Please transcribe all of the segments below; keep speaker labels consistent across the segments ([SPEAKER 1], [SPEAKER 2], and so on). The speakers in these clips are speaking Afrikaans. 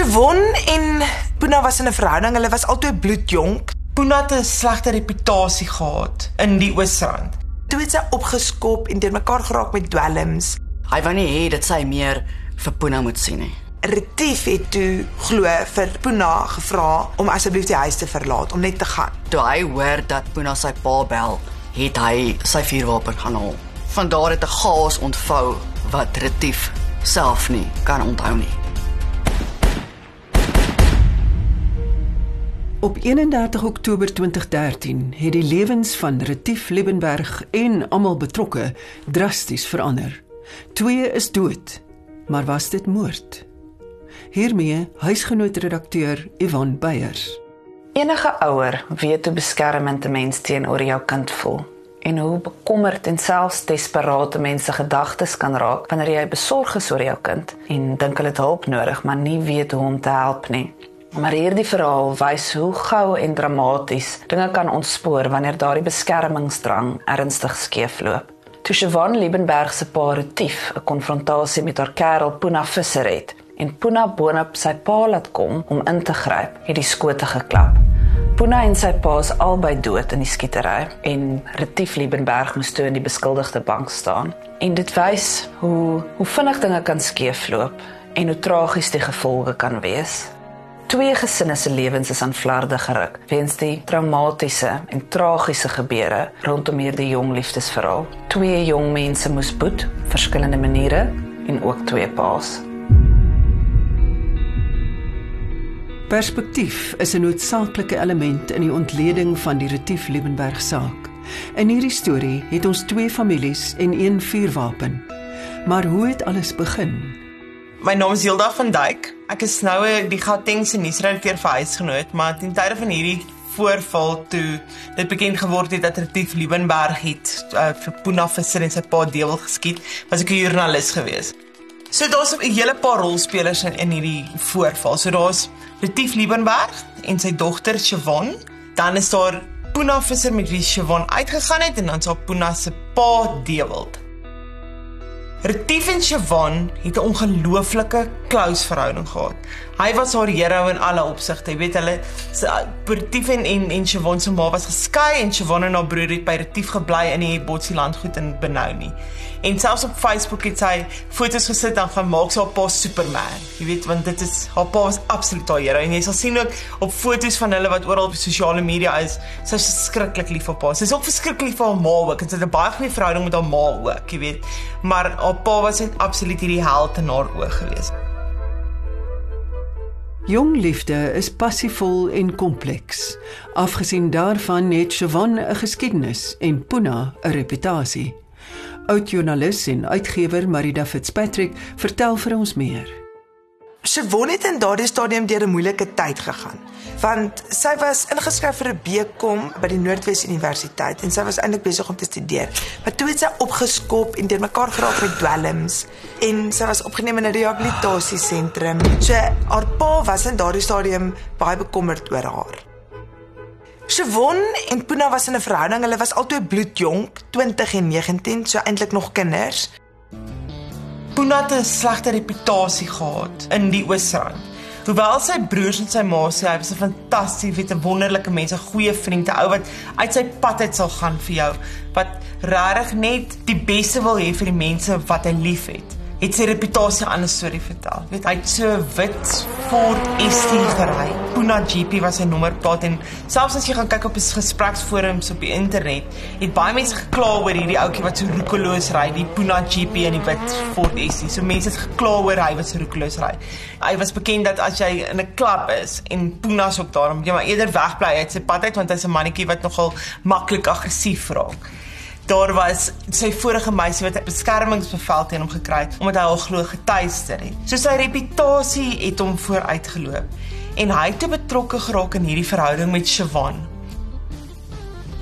[SPEAKER 1] Siobhan en Puna was in 'n verhouding. Hulle was albei bloedjonk.
[SPEAKER 2] Puna het 'n slegte reputasie gehad in die Oosrand.
[SPEAKER 1] Toe het sy opgeskop en deurmekaar geraak met dwelms.
[SPEAKER 3] Hy wou nie hê dit sy meer vir Puna moet sien nie.
[SPEAKER 1] Retief het toe glo vir Puna gevra om asseblief die huis te verlaat om net te gaan.
[SPEAKER 3] Toe hy hoor dat Puna sy pa bel, het hy sy vuurwapen gaan haal. Van daar het 'n chaos ontvou wat Retief self nie kan onthou nie.
[SPEAKER 4] Op 31 Oktober 2013 het die lewens van Retief Liebenberg en almal betrokke drasties verander. Twee is dood, maar was dit moord? Hiermee huisgenootredakteur Ivan Beyers.
[SPEAKER 5] Enige ouer weet hoe beskermend 'n mens teenoor jou kind voel en hoe bekommerd en selfs desperaat mense gedagtes kan raak wanneer jy besorg is oor jou kind en dink hulle het hulp nodig maar nie weet hoe om te help nie. Maar hierdie verhaal wys hoe gou en dramaties dinge kan ontspoor wanneer daardie beskermingsdrang ernstig skeefloop. Toe Siobhan Liebenberg se pa Retief 'n konfrontasie met haar kerel Puna Visser het en Puna boonop sy pa laat kom om in te gryp, het die skote geklap. Puna en sy pa is albei dood in die skietery en Retief Liebenberg moes toe in die beskuldigde bank staan. En dit wys hoe hoe vinnig dinge kan skeefloop en hoe tragies die gevolge kan wees. Twee gesinne se lewens is aan flarde geruk weens die traumatiese en tragiese gebeure rondom hierdie jong liefdesverhaal. Twee jong mense moes boet verskillende maniere en ook twee paas.
[SPEAKER 4] Perspektief is 'n noodsaaklike element in die ontleding van die Retief Liebenberg saak. In hierdie storie het ons twee families en een vuurwapen. Maar hoe het alles begin?
[SPEAKER 2] My naam is Hilda van Duyk. Ek is nou 'n die Gautengse nuusredakteur vir huisgenoot, maar ten tye van hierdie voorval toe dit bekend geword het dat Retief Liebenberg het uh, vir Puna Visser en sy pa deel geskiet, was ek 'n joernalis geweest. So daar's 'n hele paar rolspelers in, in hierdie voorval. So daar's Retief Liebenberg en sy dogter Siobhan. Dan is daar Puna Visser met wie Siobhan uitgegaan het en dan sal Puna se pa Dewald. Retief en Siobhan het 'n ongelooflike close verhouding gehad. Hy was haar hero in alle opsigte. Jy weet hulle Retief en en, en Siobhan se ma was geskei en Siobhan en haar broer het by Retief gebly in die Botsieland goed in Benoni. En selfs op Facebook het sy foto's gesit dan van maak sy haar pa Superman. Jy weet want dit is haar pa was absoluut haar hero en jy sal sien ook op foto's van hulle wat oral op sosiale media is, sy is verskriklik lief vir pa. Sy is ook verskriklik vir haar ma ook. Sy het 'n baie goeie verhouding met haar ma ook, jy weet. Maar haar pa was net absoluut hierdie held in haar oë gewees.
[SPEAKER 4] Jong liefde is passievol en kompleks. Afgesien daarvan het Siobhan 'n geskiedenis en Puna 'n reputasie. Oud-joernalis en uitgewer Marida Fitzpatrick vertel vir ons meer.
[SPEAKER 1] Siobhan het in daardie stadium deur 'n moeilike tyd gegaan, want sy was ingeskryf vir 'n BCom by die Noordwes Universiteit en sy was eintlik besig om te studeer. Maar toe het sy opgeskop en deurmekaar geraak met dwelms en sy was opgeneem in 'n rehabilitasiesentrum. So haar pa was in daardie stadium baie bekommerd oor haar. Siobhan en Puna was in 'n verhouding. Hulle was albei bloedjonk, 20 en 19, so eintlik nog kinders.
[SPEAKER 2] Puna het 'n slegte reputasie gehad in die Oosrand. Hoewel sy broers en sy ma sê hy was 'n fantasties, weet 'n wonderlike mens, 'n goeie vriend, 'n ou wat uit sy pad uit sal gaan vir jou, wat regtig net die beste wil hê vir die mense wat hy liefhet het sy reputasie aan 'n storie vertel. Weet hy het so wit Ford ST gery. Puna GP was sy nommerplaat en selfs as jy gaan kyk op die gespreksforums op die internet, het baie mense gekla oor hierdie ouetjie wat so roekeloos ry, die Puna GP in die wit Ford ST. So mense het gekla oor hy wat so roekeloos ry. Hy was bekend dat as jy in 'n klub is en Puna's ook daar, moet jy maar eerder wegbly uit sy pad uit want hy's 'n mannetjie wat nogal maklik aggressief raak daar was sy vorige meisie wat 'n beskermingsbevel teen hom gekry het omdat hy al glo getuister het. So sy reputasie het hom vooruitgeloop en hy het betrokke geraak in hierdie verhouding met Siobhan.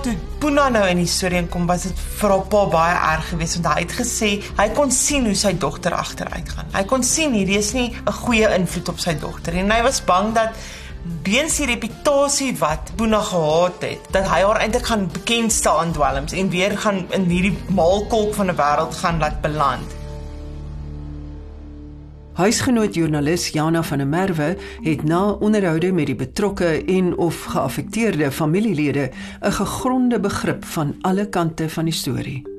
[SPEAKER 2] Toe Puna nou in die storie kom, was dit vir haar pa baie erg geweest want hy het gesê hy kon sien hoe sy dogter agteruit gaan. Hy kon sien hierdie is nie 'n goeie invloed op sy dogter en hy was bang dat weens die reputasie wat Boona gehad het, dat hy haar eintlik gaan bekend staan aan dwelms en weer gaan in hierdie maalkolk van 'n wêreld gaan laat beland.
[SPEAKER 4] Huisgenoot joernalis Jana van der Merwe het na onderhoude met die betrokke en of geaffekteerde familielede 'n gegronde begrip van alle kante van die storie.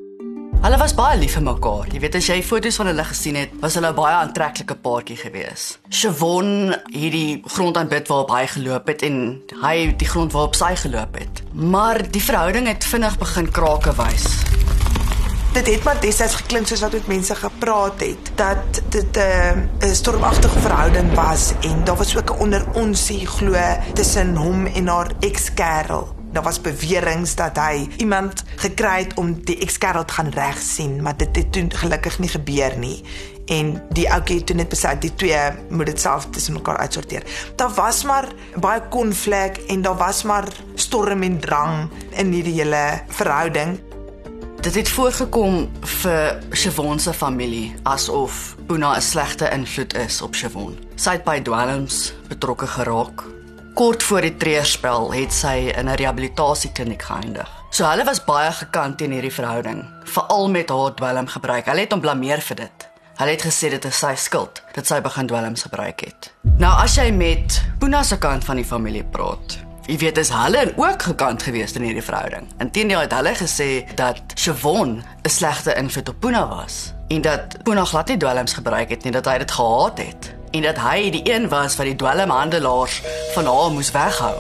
[SPEAKER 3] Hulle was baie lief vir mekaar. Jy weet as jy foto's van hulle gesien het, was hulle 'n baie aantreklike paartjie gewees. Shavon het die grond aanbid waarop hy geloop het en hy die grond waarop sy geloop het. Maar die verhouding het vinnig begin krake wys.
[SPEAKER 1] Dit het maar destyds geklink soos wat met mense gepraat het dat dit 'n uh, stormagtige verhouding was en daar was ook 'n onderonsie glo tussen hom en haar ekskerel. Daar was beweringe dat hy iemand gekry het om die ekskerel te gaan regsien, maar dit het toe gelukkig nie gebeur nie. En die ouetjie het toe net besluit die twee moet dit self tussen mekaar uitsorteer. Daar was maar baie konflik en daar was maar storm en drang in hierdie hele verhouding.
[SPEAKER 3] Dit het voorgekom vir Shavon se familie asof Puna 'n slegte invloed is op Shavon. Sy het by dwelms betrokke geraak. Kort voor die treurspel het sy in 'n rehabilitasiekliniek geëindig. So hulle was baie gekant teen hierdie verhouding, veral met haar dwelmgebruik. Hulle het hom blameer vir dit. Hulle het gesê dit is sy skuld dat sy begin dwelms gebruik het. Nou as jy met Puna se kant van die familie praat, Jy weet dis hulle ook gekant gewees in hierdie verhouding. Inteendeel het hulle gesê dat Shavon 'n slegte invloed op Puna was en dat Puna glad nie dwelms gebruik het nie, dat hy dit gehaat het en dat hy die een was wat die dwelmhandelaars van haar moes weghou.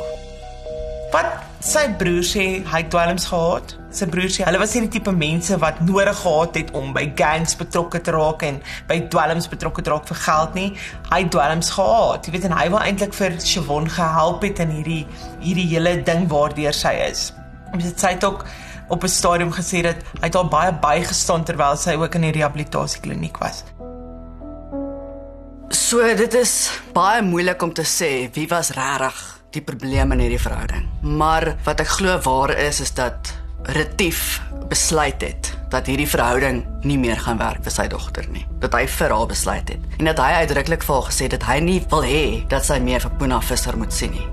[SPEAKER 2] Wat sy broer sê, hy het dwelms gehad. Sy broer sê hulle was nie die tipe mense wat nodig gehad het om by gangs betrokke te raak en by dwelms betrokke te raak vir geld nie. Hy het dwelms gehad. Jy weet en hy wil eintlik vir Shavon gehelp het in hierdie hierdie hele ding waardeur sy is. Ons het sy ook op 'n stadium gesê dat hy het al baie bygestaan terwyl sy ook in die rehabilitasiekliniek was.
[SPEAKER 3] So dit is baie moeilik om te sê wie was regtig die probleem in hierdie verhouding. Maar wat ek glo waar is is dat Retief besluit het dat hierdie verhouding nie meer gaan werk vir sy dogter nie. Dat hy vir haar besluit het en dat hy uitdruklik vir haar gesê het dat hy nie wil hê dat sy meer vir Puna Visser moet sien nie.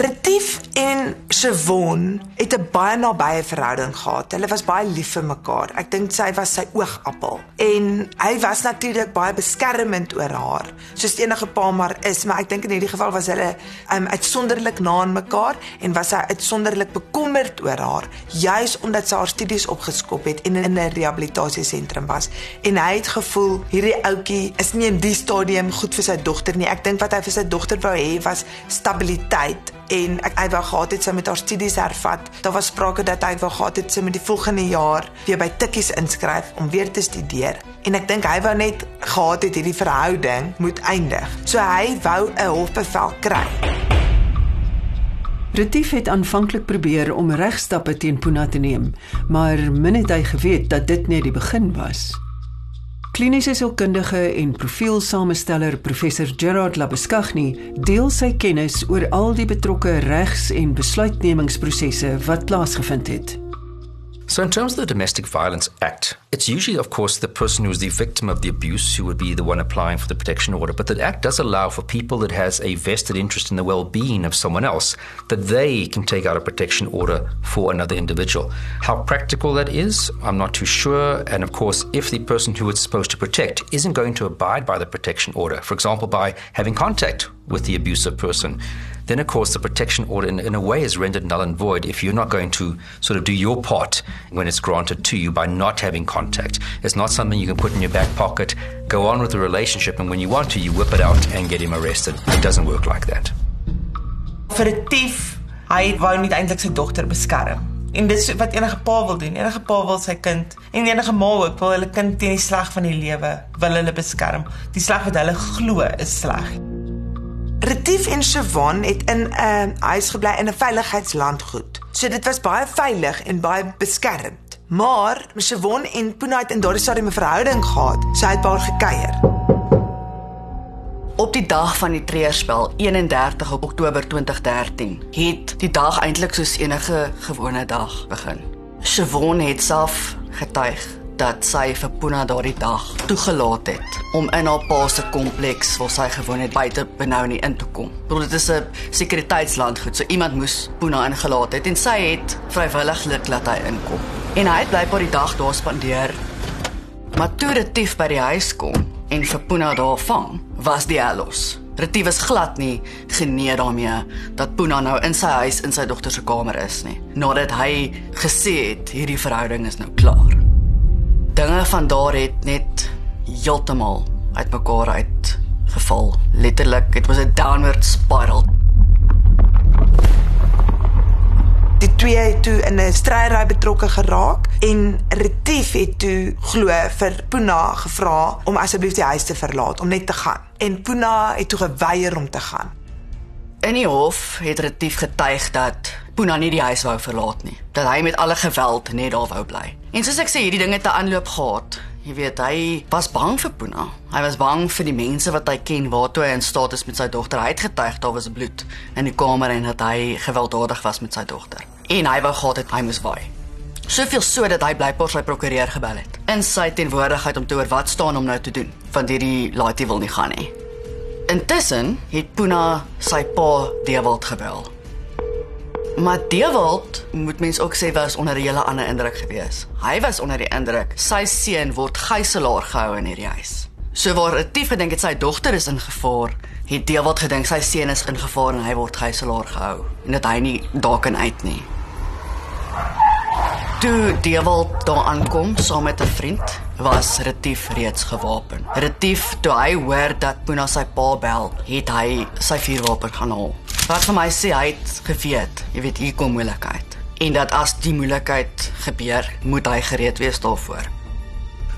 [SPEAKER 1] Retief en Shavon het 'n baie nabye verhouding gehad. Hulle was baie lief vir mekaar. Ek dink sy was sy oogappel en hy was natuurlik baie beskermend oor haar, soos enige pa maar is, maar ek dink in hierdie geval was hulle um, uitsonderlik na aan mekaar en was hy uitsonderlik bekommerd oor haar, juis omdat sy haar studies opgeskop het en in 'n rehabilitasiesentrum was. En hy het gevoel hierdie ouetjie is nie in die stadium goed vir sy dogter nie. Ek dink wat hy vir sy dogter wou hê was stabiliteit en ek hy wou gehad het sy met haar studies hervat. Daar was sprake dat hy wou gehad het sy met die volgende jaar weer by Tikkies inskryf om weer te studeer. En ek dink hy wou net gehad het hierdie verhouding moet eindig. So hy wou 'n hofbevel kry.
[SPEAKER 4] Retief het aanvanklik probeer om regstappe teen Puna te neem, maar min het hy geweet dat dit net die begin was. Kliniese sielkundige en profielsamensteller professor Gerard Labeskagni deel sy kennis oor al die betrokke regs- en besluitnemingsprosesse wat plaasgevind het.
[SPEAKER 6] So, in terms of the Domestic Violence Act, it's usually, of course, the person who is the victim of the abuse who would be the one applying for the protection order. But the Act does allow for people that has a vested interest in the well-being of someone else that they can take out a protection order for another individual. How practical that is, I'm not too sure. And of course, if the person who it's supposed to protect isn't going to abide by the protection order, for example, by having contact with the abusive person, then of course the protection order in, in, a way is rendered null and void if you're not going to sort of do your part when it's granted to you by not having contact. It's not something you can put in your back pocket, go on with the relationship, and when you want to, you whip it out and get him arrested. It doesn't work like that.
[SPEAKER 2] Vir 'n tief, hy wou nie eintlik sy dogter beskerm. En dis wat enige pa wil doen. Enige pa wil sy kind en enige ma ook wil hulle kind teen die sleg van die lewe wil hulle beskerm. Die sleg wat hulle glo is sleg.
[SPEAKER 1] Retief en Shavon het in 'n uh, huis gebly in 'n veiligheidslandgoed. So dit was baie veilig en baie beskermd. Maar Shavon en Puna het in daardie stadium 'n verhouding gehad. Sy het paar gekuier.
[SPEAKER 3] Op die dag van die treurspel, 31 Oktober 2013, het die dag eintlik soos enige gewone dag begin. Shavon het self getuig dat sy vir Puna daardie dag toegelaat het om in haar pa se kompleks waar sy gewoon het buite Benoni in te kom. Want dit is 'n sekuriteitslandgoed, so iemand moes Puna ingelaat het en sy het vrywillig laat hy inkom. En hy het blykbaar die dag daar spandeer Maar toe Retief by die huis kom en vir Puna daar vang, was die los. Retief is glad nie genee daarmee dat Puna nou in sy huis in sy dogter se kamer is nie, nadat hy gesê het hierdie verhouding is nou klaar. Dinge van daar het net heeltemal uitmekaar uit geval. Letterlik, it was a downward spiral.
[SPEAKER 1] Die twee het toe in 'n stryery betrokke geraak en Retief het toe glo vir Puna gevra om asseblief die huis te verlaat, om net te gaan. En Puna het toe geweier om te gaan.
[SPEAKER 3] In die hof het Retief getuig dat Puna nie die huis wou verlaat nie, dat hy met alle geweld net daar wou bly. En soos ek sê, hierdie dinge te aanloop gehad. Jy weet, hy was bang vir Puna. Hy was bang vir die mense wat hy ken waartoe hy in staat is met sy dogter. Hy het getuig daar was bloed in die kamer en dat hy gewelddadig was met sy dogter. En hy wou gehad het hy moes waai. Soveel so dat hy blykbaar sy prokureur gebel het in sy teenwoordigheid om te hoor wat staan om nou te doen, want hierdie laatie wil nie gaan nie. Intussen het Puna sy pa Dewald gebel. Maar Dewald, moet mens ook sê, was onder 'n hele ander indruk gewees. Hy was onder die indruk sy seun word gijslaer gehou in hierdie huis. So waar Retief gedink het sy dogter is in gevaar, het Dewald gedink sy seun is in gevaar en hy word gijslaer gehou en dat hy nie daar kan uit nie. Toe Dewald daar aankom saam met 'n vriend, was Retief reeds gewapen. Retief, toe hy hoor dat Puna sy pa bel, het hy sy vuurwapen gaan haal. Wat vir my sê hy het geweet, jy weet hier kom moeilikheid. En dat as die moeilikheid gebeur, moet hy gereed wees daarvoor.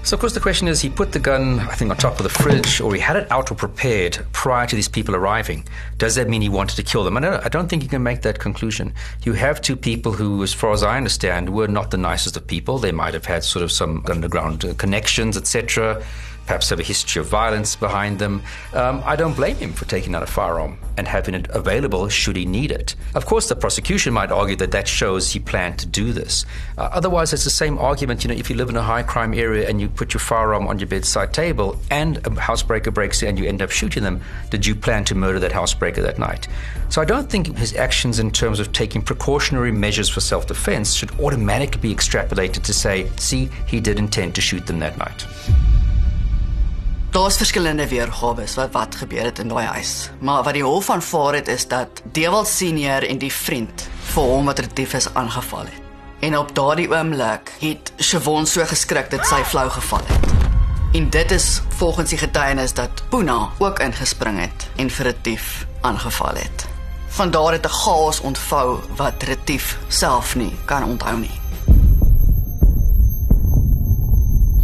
[SPEAKER 6] So, of course, the question is he put the gun, I think, on top of the fridge, or he had it out or prepared prior to these people arriving. Does that mean he wanted to kill them? I don't, I don't think you can make that conclusion. You have two people who, as far as I understand, were not the nicest of people. They might have had sort of some underground uh, connections, etc perhaps have a history of violence behind them. Um, I don't blame him for taking out a firearm and having it available should he need it. Of course, the prosecution might argue that that shows he planned to do this. Uh, otherwise, it's the same argument. You know, if you live in a high crime area and you put your firearm on your bedside table and a housebreaker breaks in and you end up shooting them, did you plan to murder that housebreaker that night? So I don't think his actions in terms of taking precautionary measures for self defense should automatically be extrapolated to say, see, he did intend to shoot them that night.
[SPEAKER 3] Daar's verskillende weergawe wat wat gebeur het in daai huis. Maar wat die hof aanvaar het is dat Dewald senior en die vriend vir hom wat retief is aangeval het. En op daardie oomblik het Shavon so geskrik dat sy flou geval het. En dit is volgens die getuienis dat Puna ook ingespring het en vir retief aangeval het. Van daar het 'n chaos ontvou wat retief self nie kan onthou nie.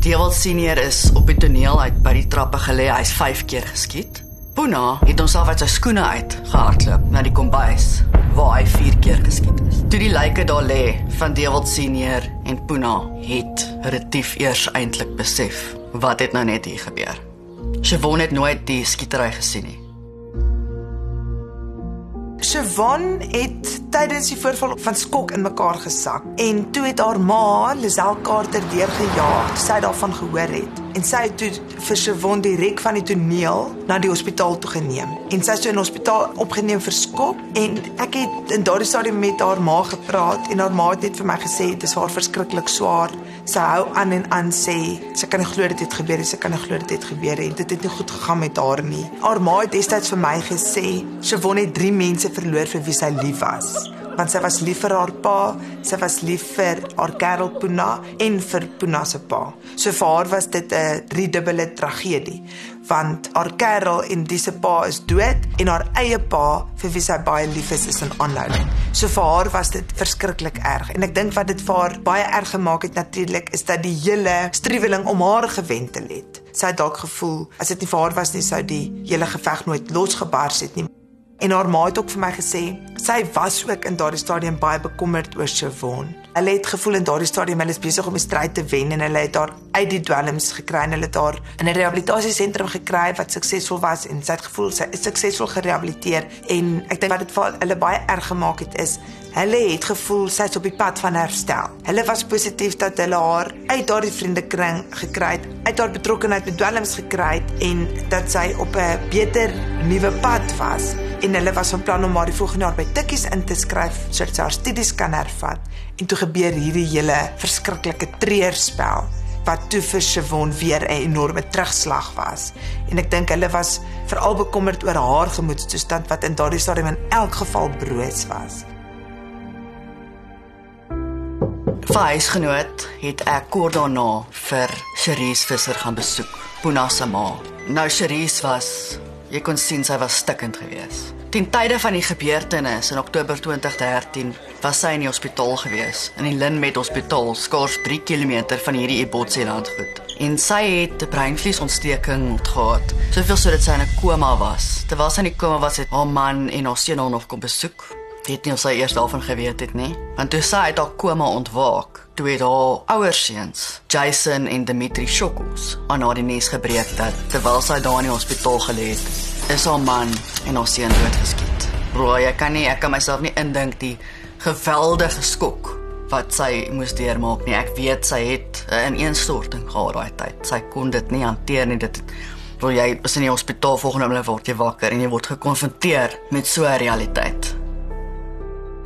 [SPEAKER 3] Dewald senior is op die toneel uit by die trappe gelê. Hy's 5 keer geskiet. Puna het homself uit sy skoene uit gehardloop na die kombuis waar hy 4 keer geskiet is. Toe die lyke daar lê van Dewald senior en Puna het retief eers eintlik besef wat het nou net hier gebeur. Shavon het nooit die skietery gesien nie.
[SPEAKER 1] Siobhan het tydens die voorval van skok in mekaar gesak en toe het haar ma, Lisel Carter, deurgejaag. Sy het daarvan gehoor het en sy het toe vir Siobhan direk van die toneel na die hospitaal toe geneem. En sy is toe in hospitaal opgeneem vir skok en ek het in daardie stadium met haar ma gepraat en haar ma het net vir my gesê dit is haar verskriklik swaar. Sy hou aan en aan sê sy kan nie glo dit het gebeur nie, sy kan nie glo dit het gebeur nie. Dit het nie goed gegaan met haar nie. Haar ma het destyds vir my gesê Siobhan het 3 mense verloor vir wie sy lief was want sy was lief vir haar pa, sy was lief vir haar kerel Puna en vir Puna se pa. So vir haar was dit 'n driedubbele tragedie, want haar kerel en dis se pa is dood en haar eie pa vir wie sy baie lief is is in aanhouding. So vir haar was dit verskriklik erg en ek dink wat dit vir haar baie erg gemaak het natuurlik is dat die hele struweling om haar gewentel het. Sy het dalk gevoel as dit nie vir haar was nie sou die hele geveg nooit losgebars het nie. En haar ma het ook vir my gesê, sy was ook in daardie stadium baie bekommerd oor Siobhan. Hulle het gevoel in daardie stadium hulle is besig om 'n stryd te wen en hulle het haar uit die dwelms gekry en hulle het haar in 'n rehabilitasiesentrum gekry wat suksesvol was en sy het gevoel sy is suksesvol gerehabiliteer en ek dink wat dit vir hulle baie erg gemaak het is Hulle het gevoel sy's op die pad van herstel. Hulle was positief dat hulle haar uit daardie vriendekring gekry het, uit haar betrokkeheid met dwelms gekry het en dat sy op 'n beter nuwe pad was en hulle was van plan om haar die volgende jaar by Tikkies in te skryf sodat sy haar studies kan hervat. En toe gebeur hierdie hele verskriklike treurspel wat toe vir Siobhan weer 'n enorme terugslag was. En ek dink hulle was veral bekommerd oor haar gemoedstoestand wat in daardie stadium in elk geval broos was.
[SPEAKER 3] Huisgenoot het ek kort daarna vir Cherise Visser gaan besoek, Puna se ma. Nou Cherise was, jy kon sien sy was stikkend geweest. Ten tye van die gebeurtenis in Oktober 2013 was sy in die hospitaal gewees in die Linmet Hospitaal skaars 3 km van hierdie Ebotse landgoed. En sy het 'n breinvliesontsteking gehad. Soveel sodat sy in 'n koma was. Terwyl sy in die koma was, het haar man en haar seun haar nog kom besoek. Weet nie of sy eers daarvan geweet het nie, want toe sy uit haar koma ontwaak, toe het haar ouers seuns, Jason en Dimitri Shokkos, aan haar die nes gebreek dat terwyl sy daar in die hospitaal gelê het, is haar man en haar seun doodgeskiet. Bro, ek kan nie ek kan myself nie indink die geweldige skok wat sy moes deurmaak nie. Ek weet sy het 'n ineenstorting gehad daai tyd. Sy kon dit nie hanteer nie. Dit bro, jy is in die hospitaal volgende oomblik word jy wakker en jy word gekonfronteer met so 'n realiteit.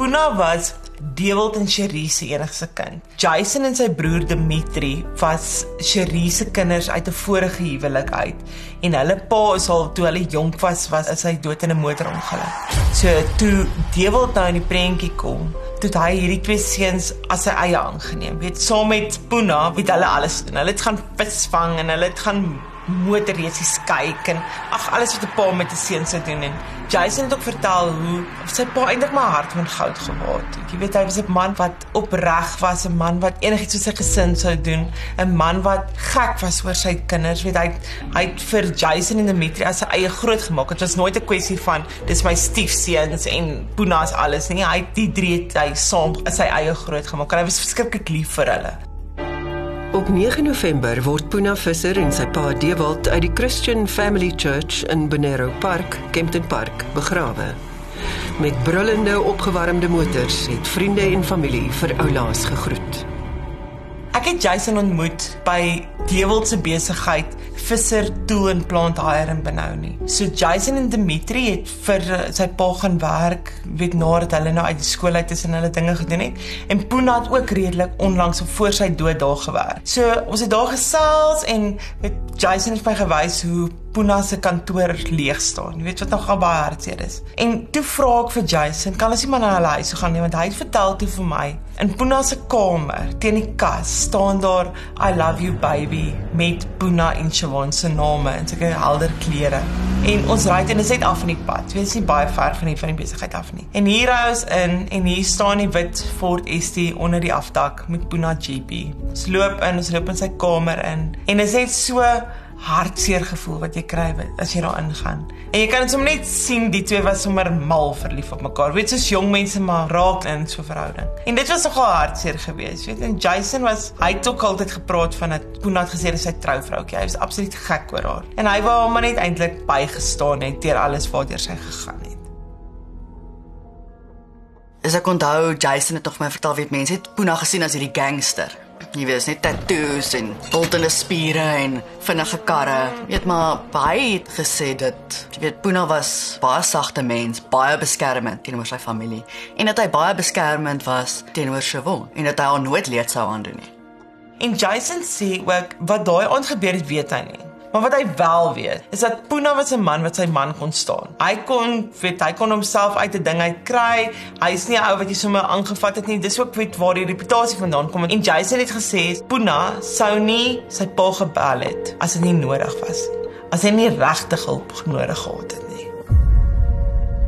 [SPEAKER 2] Puna was Dewald en Cherie se enigste kind. Jason en sy broer Dimitri was Cherie se kinders uit 'n vorige huwelik uit en hulle pa is al toe hulle jonk was was is hy dood in 'n motorongeluk. So toe Dewald nou in die prentjie kom, toe hy hierdie twee seuns as sy eie aangeneem. Weet saam met Puna het hulle alles doen. Hulle het gaan visvang en hulle het gaan motorreisies kyk en ag alles wat 'n pa met 'n seun sou doen en Jason het ook vertel hoe sy pa eintlik maar hart van goud geword het. Jy weet hy was 'n man wat opreg was, 'n man wat enigiets vir sy gesin sou doen, 'n man wat gek was oor sy kinders. Weet hy hy het vir Jason en Dimitri as sy eie groot gemaak. Dit was nooit 'n kwessie van dis my stiefseuns en Puna's alles nie. Hy het die drie hy saam as sy eie groot gemaak. En hy was verskriklik lief vir hulle.
[SPEAKER 4] Op 9 November word Puna Visser en sy pa Dewald uit die Christian Family Church in Bonero Park, Kempton Park, begrawe. Met brullende opgewarmde motors het vriende en familie vir oulaas gegroet.
[SPEAKER 2] Ek het Jason ontmoet by Dewald se besigheid Visser Tool en Plant Hire in Benoni. So Jason en Dimitri het vir uh, sy pa gaan werk, weet nadat hulle nou uit die skool uit is en hulle dinge gedoen het. En Puna het ook redelik onlangs voor sy dood daar gewerk. So ons het daar gesels en weet Jason het my gewys hoe Puna se kantoor leeg staan. Jy weet wat nog baie hartseer is. En toe vra ek vir Jason, kan ons nie maar na hulle huis toe gaan nie want hy het vertel toe vir my in Puna se kamer teen die kas staan daar I love you baby met Puna en Siobhan se name in sulke helder kleure. En ons ry en dit is net af van die pad. Dit is nie baie ver van die van die besigheid af nie. En hier ry ons in en hier staan die wit Ford ST onder die afdak met Puna GP. Ons loop in, ons loop in sy kamer in en dit is net so hartseer gevoel wat jy kry as jy daar ingaan. En jy kan sommer net sien die twee was sommer mal verlief op mekaar. Weet soos jong mense maar raak in so 'n verhouding. En dit was nogal hartseer geweest, weet. En Jason was hy het ook altyd gepraat van dat Koen het gesê dis sy trouvroukie. Hy was absoluut gek oor haar. En hy wou hom net eintlik bygestaan het deur alles waartoe sy gegaan het.
[SPEAKER 3] Is ek onthou Jason het tog my vertel weet mense het Puna gesien as hierdie gangster. Jy weet net tattoos en bultende spiere en vinnige karre. Weet maar baie het gesê dat jy weet Puna was baie sagte mens, baie beskermend teenoor sy familie en dat hy baie beskermend was teenoor Siobhan en dat hy haar nooit leed sou aandoen nie.
[SPEAKER 2] En Jason sê ook wat daai aand gebeur het weet hy nie. Maar wat hy wel weet, is dat Puna was 'n man wat sy man kon staan. Hy kon, weet, hy kon homself uit 'n ding uit kry. Hy's nie 'n ou wat jy sommer aangevat het nie. Dis ook weet waar die reputasie vandaan kom. En Jason het gesê Puna sou nie sy pa gebel het as dit nie nodig was. As hy nie regtig hulp nodig gehad het nie.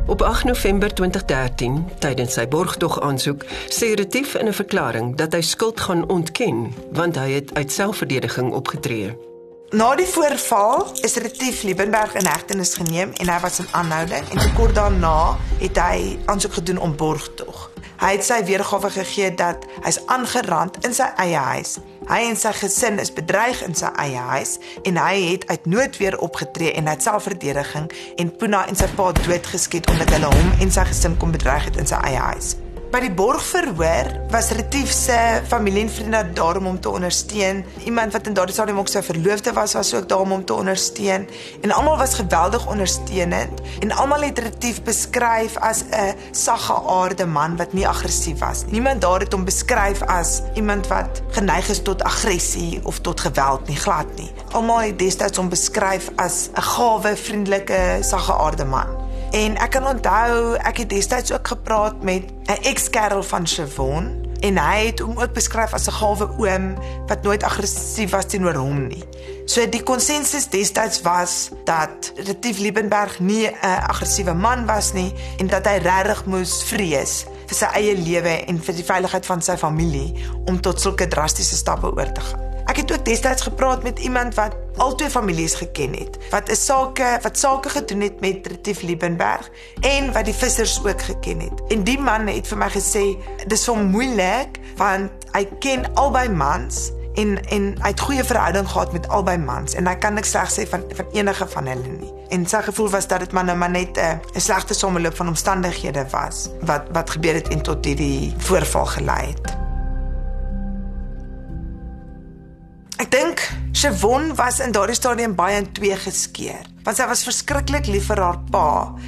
[SPEAKER 4] Op 8 November 2013, tydens sy borgtog aansoek, sê Retief in 'n verklaring dat hy skuld gaan ontken, want hy het uit selfverdediging opgetree.
[SPEAKER 1] Na die voorval is Retief Liebenberg in hegtenis geneem en hy was in aanhouding en kort daarna het hy aansoek gedoen om borgtog. Hy het sy weergawe gegee dat hy's aangerand in sy eie huis. Hy en sy gesin is bedreig in sy eie huis en hy het uit noodweer opgetree en uit selfverdediging en Puna en sy pa doodgeskiet omdat hulle hom en sy gesin kom bedreig het in sy eie huis. By die borgverhoor was Retief se familie en vriende daar om hom te ondersteun. Iemand wat in daardie stadium ook sy verloofde was, was ook daar om hom te ondersteun. En almal was geweldig ondersteunend en almal het Retief beskryf as 'n saggeaarde man wat nie aggressief was nie. Niemand daar het hom beskryf as iemand wat geneig is tot aggressie of tot geweld nie, glad nie. Almal het destyds hom beskryf as 'n gawe, vriendelike, saggeaarde man. En ek kan onthou ek het destyds ook gepraat met 'n ex-kerel van Chavon en hy het hom ook beskryf as 'n gawe oom wat nooit aggressief was teenoor hom nie. So die konsensus destyds was dat Retief Liebenberg nie 'n aggressiewe man was nie en dat hy regtig moes vrees vir sy eie lewe en vir die veiligheid van sy familie om tot sulke drastiese stappe oor te gaan. Ek het ook destyds gepraat met iemand wat al twee families geken het, wat 'n sake wat sake gedoen het met Retief Liebenberg en wat die vissers ook geken het. En die man het vir my gesê dis so moeilik want hy ken albei mans en en hy het goeie verhouding gehad met albei mans en hy kan niks sleg sê van van enige van hulle nie. En sy gevoel was dat dit maar nou maar net 'n 'n slegte sameloop van omstandighede was wat wat gebeur het en tot hierdie voorval gelei het. Ek dink Siobhan was in daardie stadium baie in twee geskeur. Want sy was verskriklik lief vir haar pa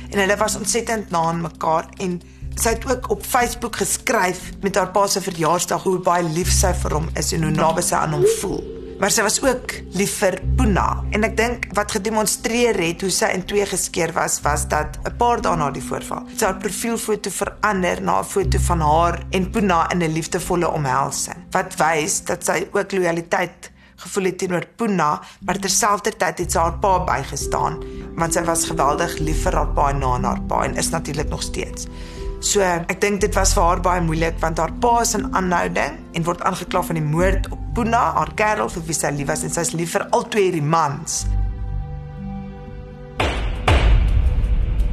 [SPEAKER 1] en hulle was ontsettend na aan mekaar en sy het ook op Facebook geskryf met haar pa se verjaarsdag hoe baie lief sy vir hom is en hoe naby sy aan hom voel. Maar sy was ook lief vir Puna en ek dink wat gedemonstreer het hoe sy in twee geskeur was was dat 'n paar dae na die voorval sy haar profielfoto verander na 'n foto van haar en Puna in 'n liefdevolle omhelsing wat wys dat sy ook lojaliteit gevoel het teenoor Puna, maar terselfdertyd het sy haar pa bygestaan want sy was geweldig lief vir haar pa en na haar pa en is natuurlik nog steeds. So ek dink dit was vir haar baie moeilik want haar pa is in aanhouding en word aangekla van die moord op Puna, haar kerel vir wie sy lief was en sy is lief vir al twee hierdie mans.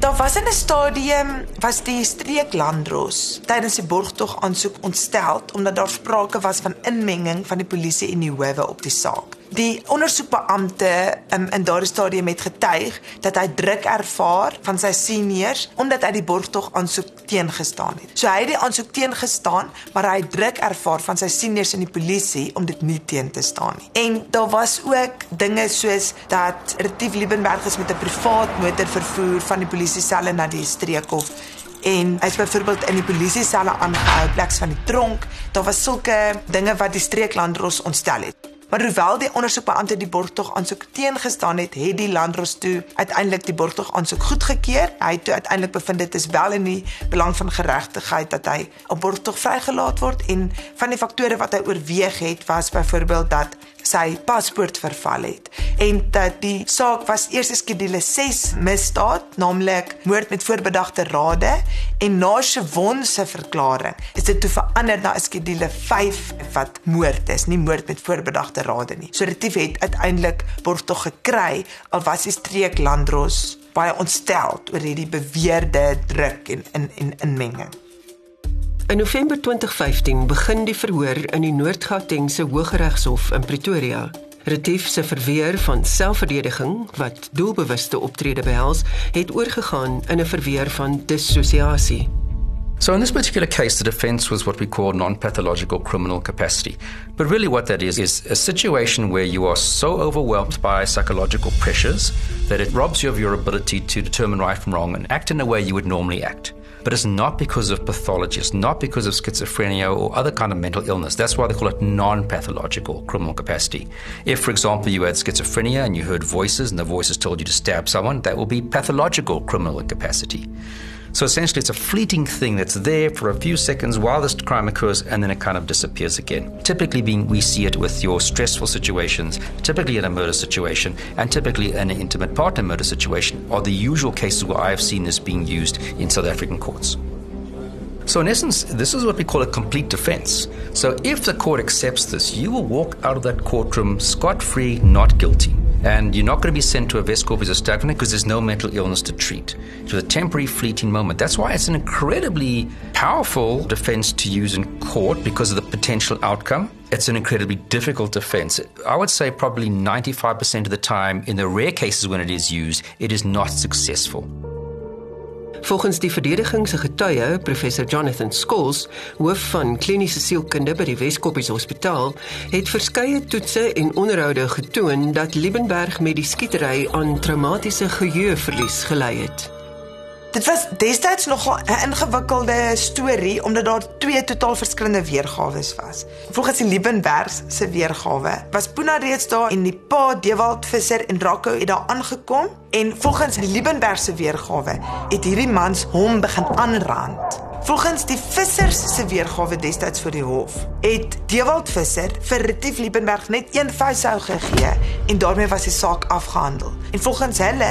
[SPEAKER 1] Daar was in 'n stadium was die streek Landros tydens die borgtog aansoek ontstel omdat daar sprake was van inmenging van die polisie en die howe op die saak. Die ondersoekbeampte um, in daardie stadium het getuig dat hy druk ervaar van sy seniors omdat hy die borgtog aansoek teengestaan het. So hy het die aansoek teengestaan, maar hy het druk ervaar van sy seniors in die polisie om dit nie teen te staan nie. En daar was ook dinge soos dat Retief Liebenberg is met 'n privaat motor vervoer van die polisie selle na die streekhof en hy's byvoorbeeld in die polisie selle aangehou pleks van die tronk. Daar was sulke dinge wat die streeklandros ontstel het. Maar hoewel die ondersoekbeampte die borgtog aansoek teengestaan het, het die landros toe uiteindelik die borgtog aansoek goedgekeur. Hy het toe uiteindelik bevind dit is wel in die belang van geregtigheid dat hy op borgtog vrygelaat word en van die faktore wat hy oorweeg het was byvoorbeeld dat sy paspoort verval het en dat die saak was eers skedule 6 misdaad naamlik moord met voorbedagte rade en na Shewon se verklaring is dit toe verander na skedule 5 wat moord is nie moord met voorbedagte rade nie. So retief het uiteindelik word tog gekry al was die streek landros baie ontstel oor hierdie beweerde druk en in en inmenging
[SPEAKER 4] In November 2015 begin die verhoor in die Noord-Gautengse Hooggeregshof in Pretoria. Retief se verweer van selfverdediging wat doelbewuste optrede behels, het oorgegaan in 'n verweer van dissosiasie.
[SPEAKER 6] So, in this particular case, the defense was what we call non pathological criminal capacity. But really, what that is, is a situation where you are so overwhelmed by psychological pressures that it robs you of your ability to determine right from wrong and act in a way you would normally act. But it's not because of pathology. It's not because of schizophrenia or other kind of mental illness. That's why they call it non-pathological criminal capacity. If, for example, you had schizophrenia and you heard voices and the voices told you to stab someone, that will be pathological criminal incapacity. So essentially, it's a fleeting thing that's there for a few seconds while this crime occurs and then it kind of disappears again. Typically, being we see it with your stressful situations, typically in a murder situation, and typically in an intimate partner murder situation, are the usual cases where I have seen this being used in South African courts. So, in essence, this is what we call a complete defense. So, if the court accepts this, you will walk out of that courtroom scot free, not guilty. And you're not going to be sent to a Vescorp as a because there's no mental illness to treat. It's a temporary, fleeting moment. That's why it's an incredibly powerful defense to use in court because of the potential outcome. It's an incredibly difficult defense. I would say probably 95% of the time, in the rare cases when it is used, it is not successful.
[SPEAKER 4] Volgens die verdediging se getuie, professor Jonathan Scholes, hoof van kliniese sielkunde by die Weskoppies Hospitaal, het verskeie toetse en onderhoude getoon dat Liebenberg met die skietery aan traumatiese geheueverlies gely het.
[SPEAKER 1] Dit was destyds nogal 'n ingewikkelde storie omdat daar twee totaal verskillende weergawe was. Volgens die Liebenberg se weergawe was Puna reeds daar en die pa Dewald Visser en Rako het daar aangekom en volgens die Liebenberg se weergawe het hierdie mans hom begin aanrand. Volgens die vissers se weergawe destyds vir die hof, het Dewald Visser vir Retief Liebenberg net een vuishou gegee en daarmee was die saak afgehandel. En volgens hulle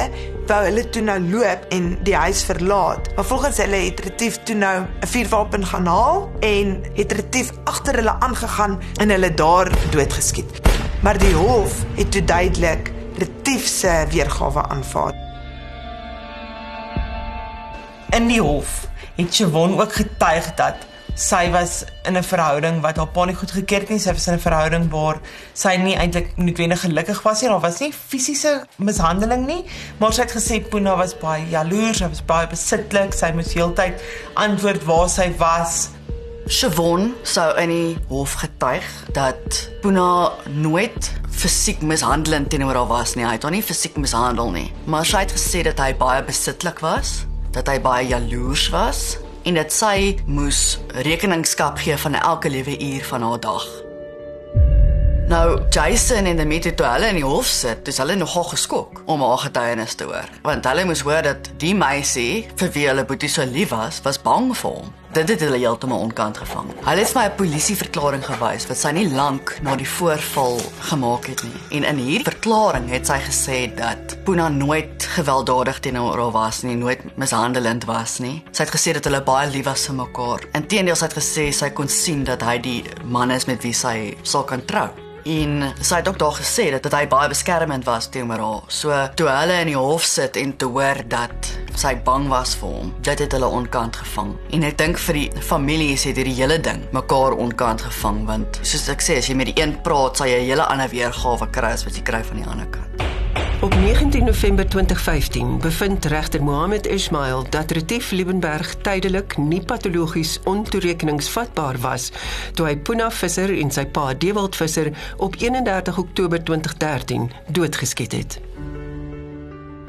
[SPEAKER 1] wou hulle toe nou loop en die huis verlaat. Maar volgens hulle het Retief toe nou 'n vuurwapen gaan haal en het Retief agter hulle aangegaan en hulle daar doodgeskiet. Maar die hof het toe duidelik Retief se weergawe aanvaar.
[SPEAKER 2] In die hof het Chavon ook getuig dat sy was in 'n verhouding wat haar pa nie goed gekeer het nie. Sy was in 'n verhouding waar sy nie eintlik noodwendig gelukkig was nie. Daar was nie fisiese mishandeling nie, maar sy het gesê Puna was baie jaloers, sy was baie besitlik. Sy moes heeltyd antwoord waar sy was.
[SPEAKER 3] Chavon sou in die hof getuig dat Puna nooit fisiek mishandelend teenoor haar was nie. Hy het haar nie fisiek mishandel nie, maar sy het gesê dat hy baie besitlik was dat hy baie jaloers was en dat sy moes rekeningskap gee van elke liewe uur van haar dag. Nou Jason en die meter toe hulle in die hof sit, dis hulle nogal geskok om haar getuienis te hoor, want hulle moes hoor dat die meisie vir wie hulle boetie so lief was, was bang vir hom dit het hulle heeltemal onkant gevang. Hulle het my 'n polisieverklaring gewys wat sy nie lank na die voorval gemaak het nie. En in hierdie verklaring het sy gesê dat Puna nooit gewelddadig teenoor haar was nie, nooit mishandelend was nie. Sy het gesê dat hulle baie lief was vir mekaar. Inteendeel sy het gesê sy kon sien dat hy die man is met wie sy sou kan trou. En sy het ook daar gesê dat, dat hy baie beskermend was teenoor haar. So toe hulle in die hof sit en te hoor dat sy bang was vir hom, dit het hulle onkant gevang. En ek dink vir die familie het hierdie hele ding mekaar onkant gevang want soos ek sê as jy met die een praat, sal jy 'n hele ander weergawe kry as wat jy kry van die ander kant.
[SPEAKER 4] Op 19 November 2015 bevind regter Mohammed Ismail dat Retief Liebenberg tydelik nie patologies ontoerekeningsvatbaar was toe hy Puna Visser en sy pa Dewald Visser op 31 Oktober 2013 doodgeskiet het.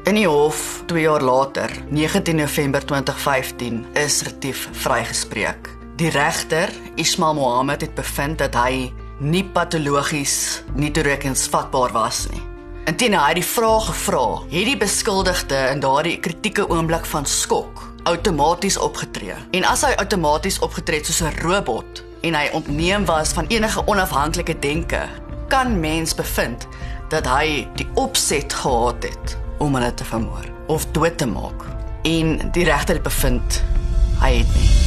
[SPEAKER 3] In die hof 2 jaar later, 19 November 2015, is Retief vrygespreek. Die regter, Ismail Mohammed, het bevind dat hy nie patologies nie toerekeningsvatbaar was nie. Intien hy die vraag gevra, het die beskuldigde in daardie kritieke oomblik van skok outomaties opgetree. En as hy outomaties opgetree het soos 'n robot en hy ontneem was van enige onafhanklike denke, kan mens bevind dat hy die opset gehad het om hulle te vermoor of dood te maak. En die regter het bevind hy het nie.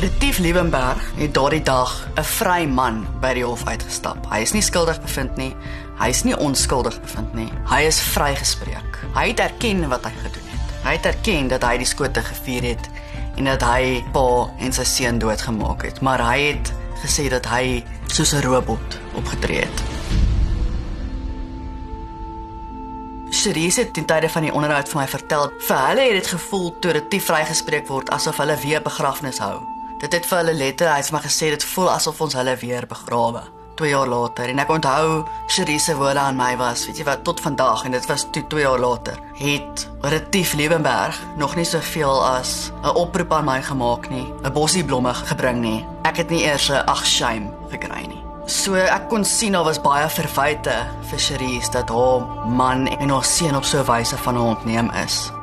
[SPEAKER 3] Retief Liebenberg het daardie dag 'n vry man by die hof uitgestap. Hy is nie skuldig bevind nie. Hy is nie onskuldig bevind nie. Hy is vrygespreek. Hy het erken wat hy gedoen het. Hy het erken dat hy die skote gevuur het en dat hy pa en sy seun doodgemaak het, maar hy het gesê dat hy soos 'n robot opgetree het. Cherise het ten tye van die onderhoud vir my vertel, vir hulle het dit gevoel toe dit vrygespreek word asof hulle weer begrafnis hou. Dit het vir hulle letterlik, hy het my gesê dit voel asof ons hulle weer begrawe. 2 jaar later en ek onthou Cherise woorde aan my was, weet jy wat, tot vandag en dit was toe 2 jaar later. Het Retief Lewenberg nog nie soveel as 'n oproep aan my gemaak nie, 'n bossie blomme gebring nie. Ek het nie eers 'n ag shame gekry nie. So ek kon sien daar was baie verwyte vir Cherise dat haar man en haar seun op so 'n wyse van haar ontneem is.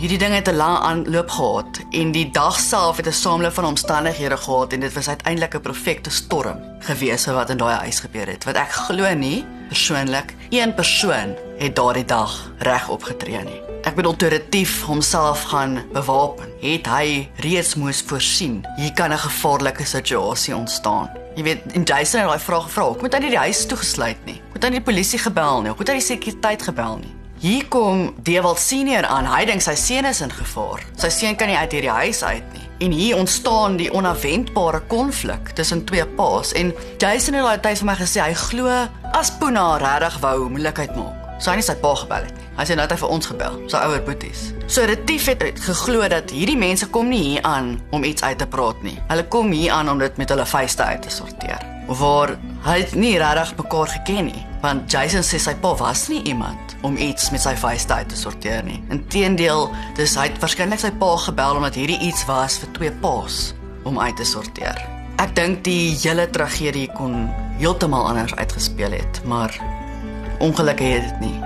[SPEAKER 3] Hierdie ding het 'n lang aanloop gehad en die dag self het 'n sameloop van omstandighede gehad en dit was uiteindelik 'n perfekte storm gewees wat in daai huis gebeur het. Wat ek glo nie persoonlik een persoon het daardie dag reg opgetree nie. Ek bedoel terretief homself gaan bewapen. Het hy reeds moes voorsien hier kan 'n gevaarlike situasie ontstaan. Jy weet, in Jason het daai vraag gevra, "Hoe moet hy die huis toegesluit nie? Moet hy die polisie gebel nie? Hoe moet hy die sekuriteit gebel nie?" Hier kom Dewald senior aan. Hy dink sy seun is in gevaar. Sy seun kan nie uit hierdie huis uit nie. En hier ontstaan die onverwendbare konflik tussen twee paas en Jason het altyd vir my gesê hy glo as Puna regtig wou moeilikheid maak, Sy het nie sy pa gebel het nie. Hy sê nou het hy vir ons gebel, sy ouer boeties. So Retief het geglo dat hierdie mense kom nie hier aan om iets uit te praat nie. Hulle kom hier aan om dit met hulle vuiste uit te sorteer. Waar hy nie regtig mekaar geken nie, want Jason sê sy pa was nie iemand om iets met sy vuiste uit te sorteer nie. Inteendeel, dis hy het waarskynlik sy pa gebel omdat hierdie iets was vir twee paas om uit te sorteer. Ek dink die hele tragedie kon heeltemal anders uitgespeel het, maar ongelukkig het dit nie.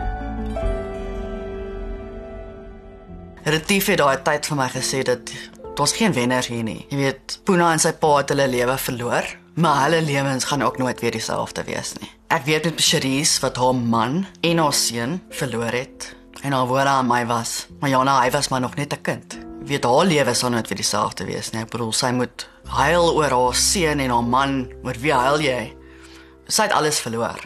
[SPEAKER 3] Retief het daai tyd vir my gesê dat daar's geen wenners hier nie. Jy weet, Puna en sy pa het hulle lewe verloor, maar hulle lewens gaan ook nooit weer dieselfde wees nie. Ek weet met Cherise wat haar man en haar seun verloor het en haar woorde aan my was, maar Jana, hy was maar nog net 'n kind. Weet haar lewe sal nooit weer dieselfde wees nie. Ek bedoel, sy moet huil oor haar seun en haar man, oor wie huil jy? Sy het alles verloor.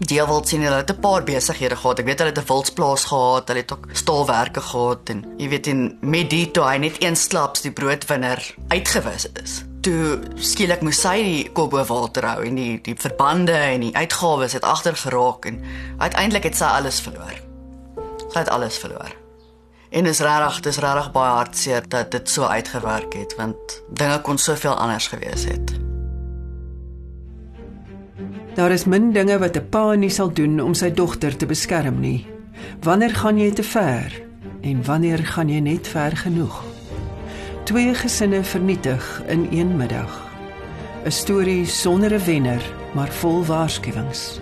[SPEAKER 3] Deelwild sien hulle het 'n paar besighede gehad. Ek weet hulle het 'n wildsplaas gehad, hulle het ook staalwerke gehad en jy weet in met die toe hy net een slaps die broodwinner uitgewis is. Toe skielik moes sy die kop bo water hou en die die verbande en die uitgawes het agter geraak en uiteindelik het sy alles verloor. Sy het alles verloor. En is regtig, dis regtig baie hartseer dat dit so uitgewerk het want dinge kon soveel anders gewees het.
[SPEAKER 4] Daar is min dinge wat 'n pa nie sal doen om sy dogter te beskerm nie. Wanneer gaan jy te ver en wanneer gaan jy net ver genoeg? Twee gesinne vernietig in een middag. 'n Storie sonder 'n wenner, maar vol waarskuwings.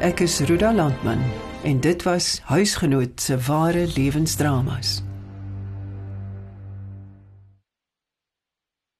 [SPEAKER 4] Ek is Ruda Landman en dit was huisgenoot se ware lewensdramas.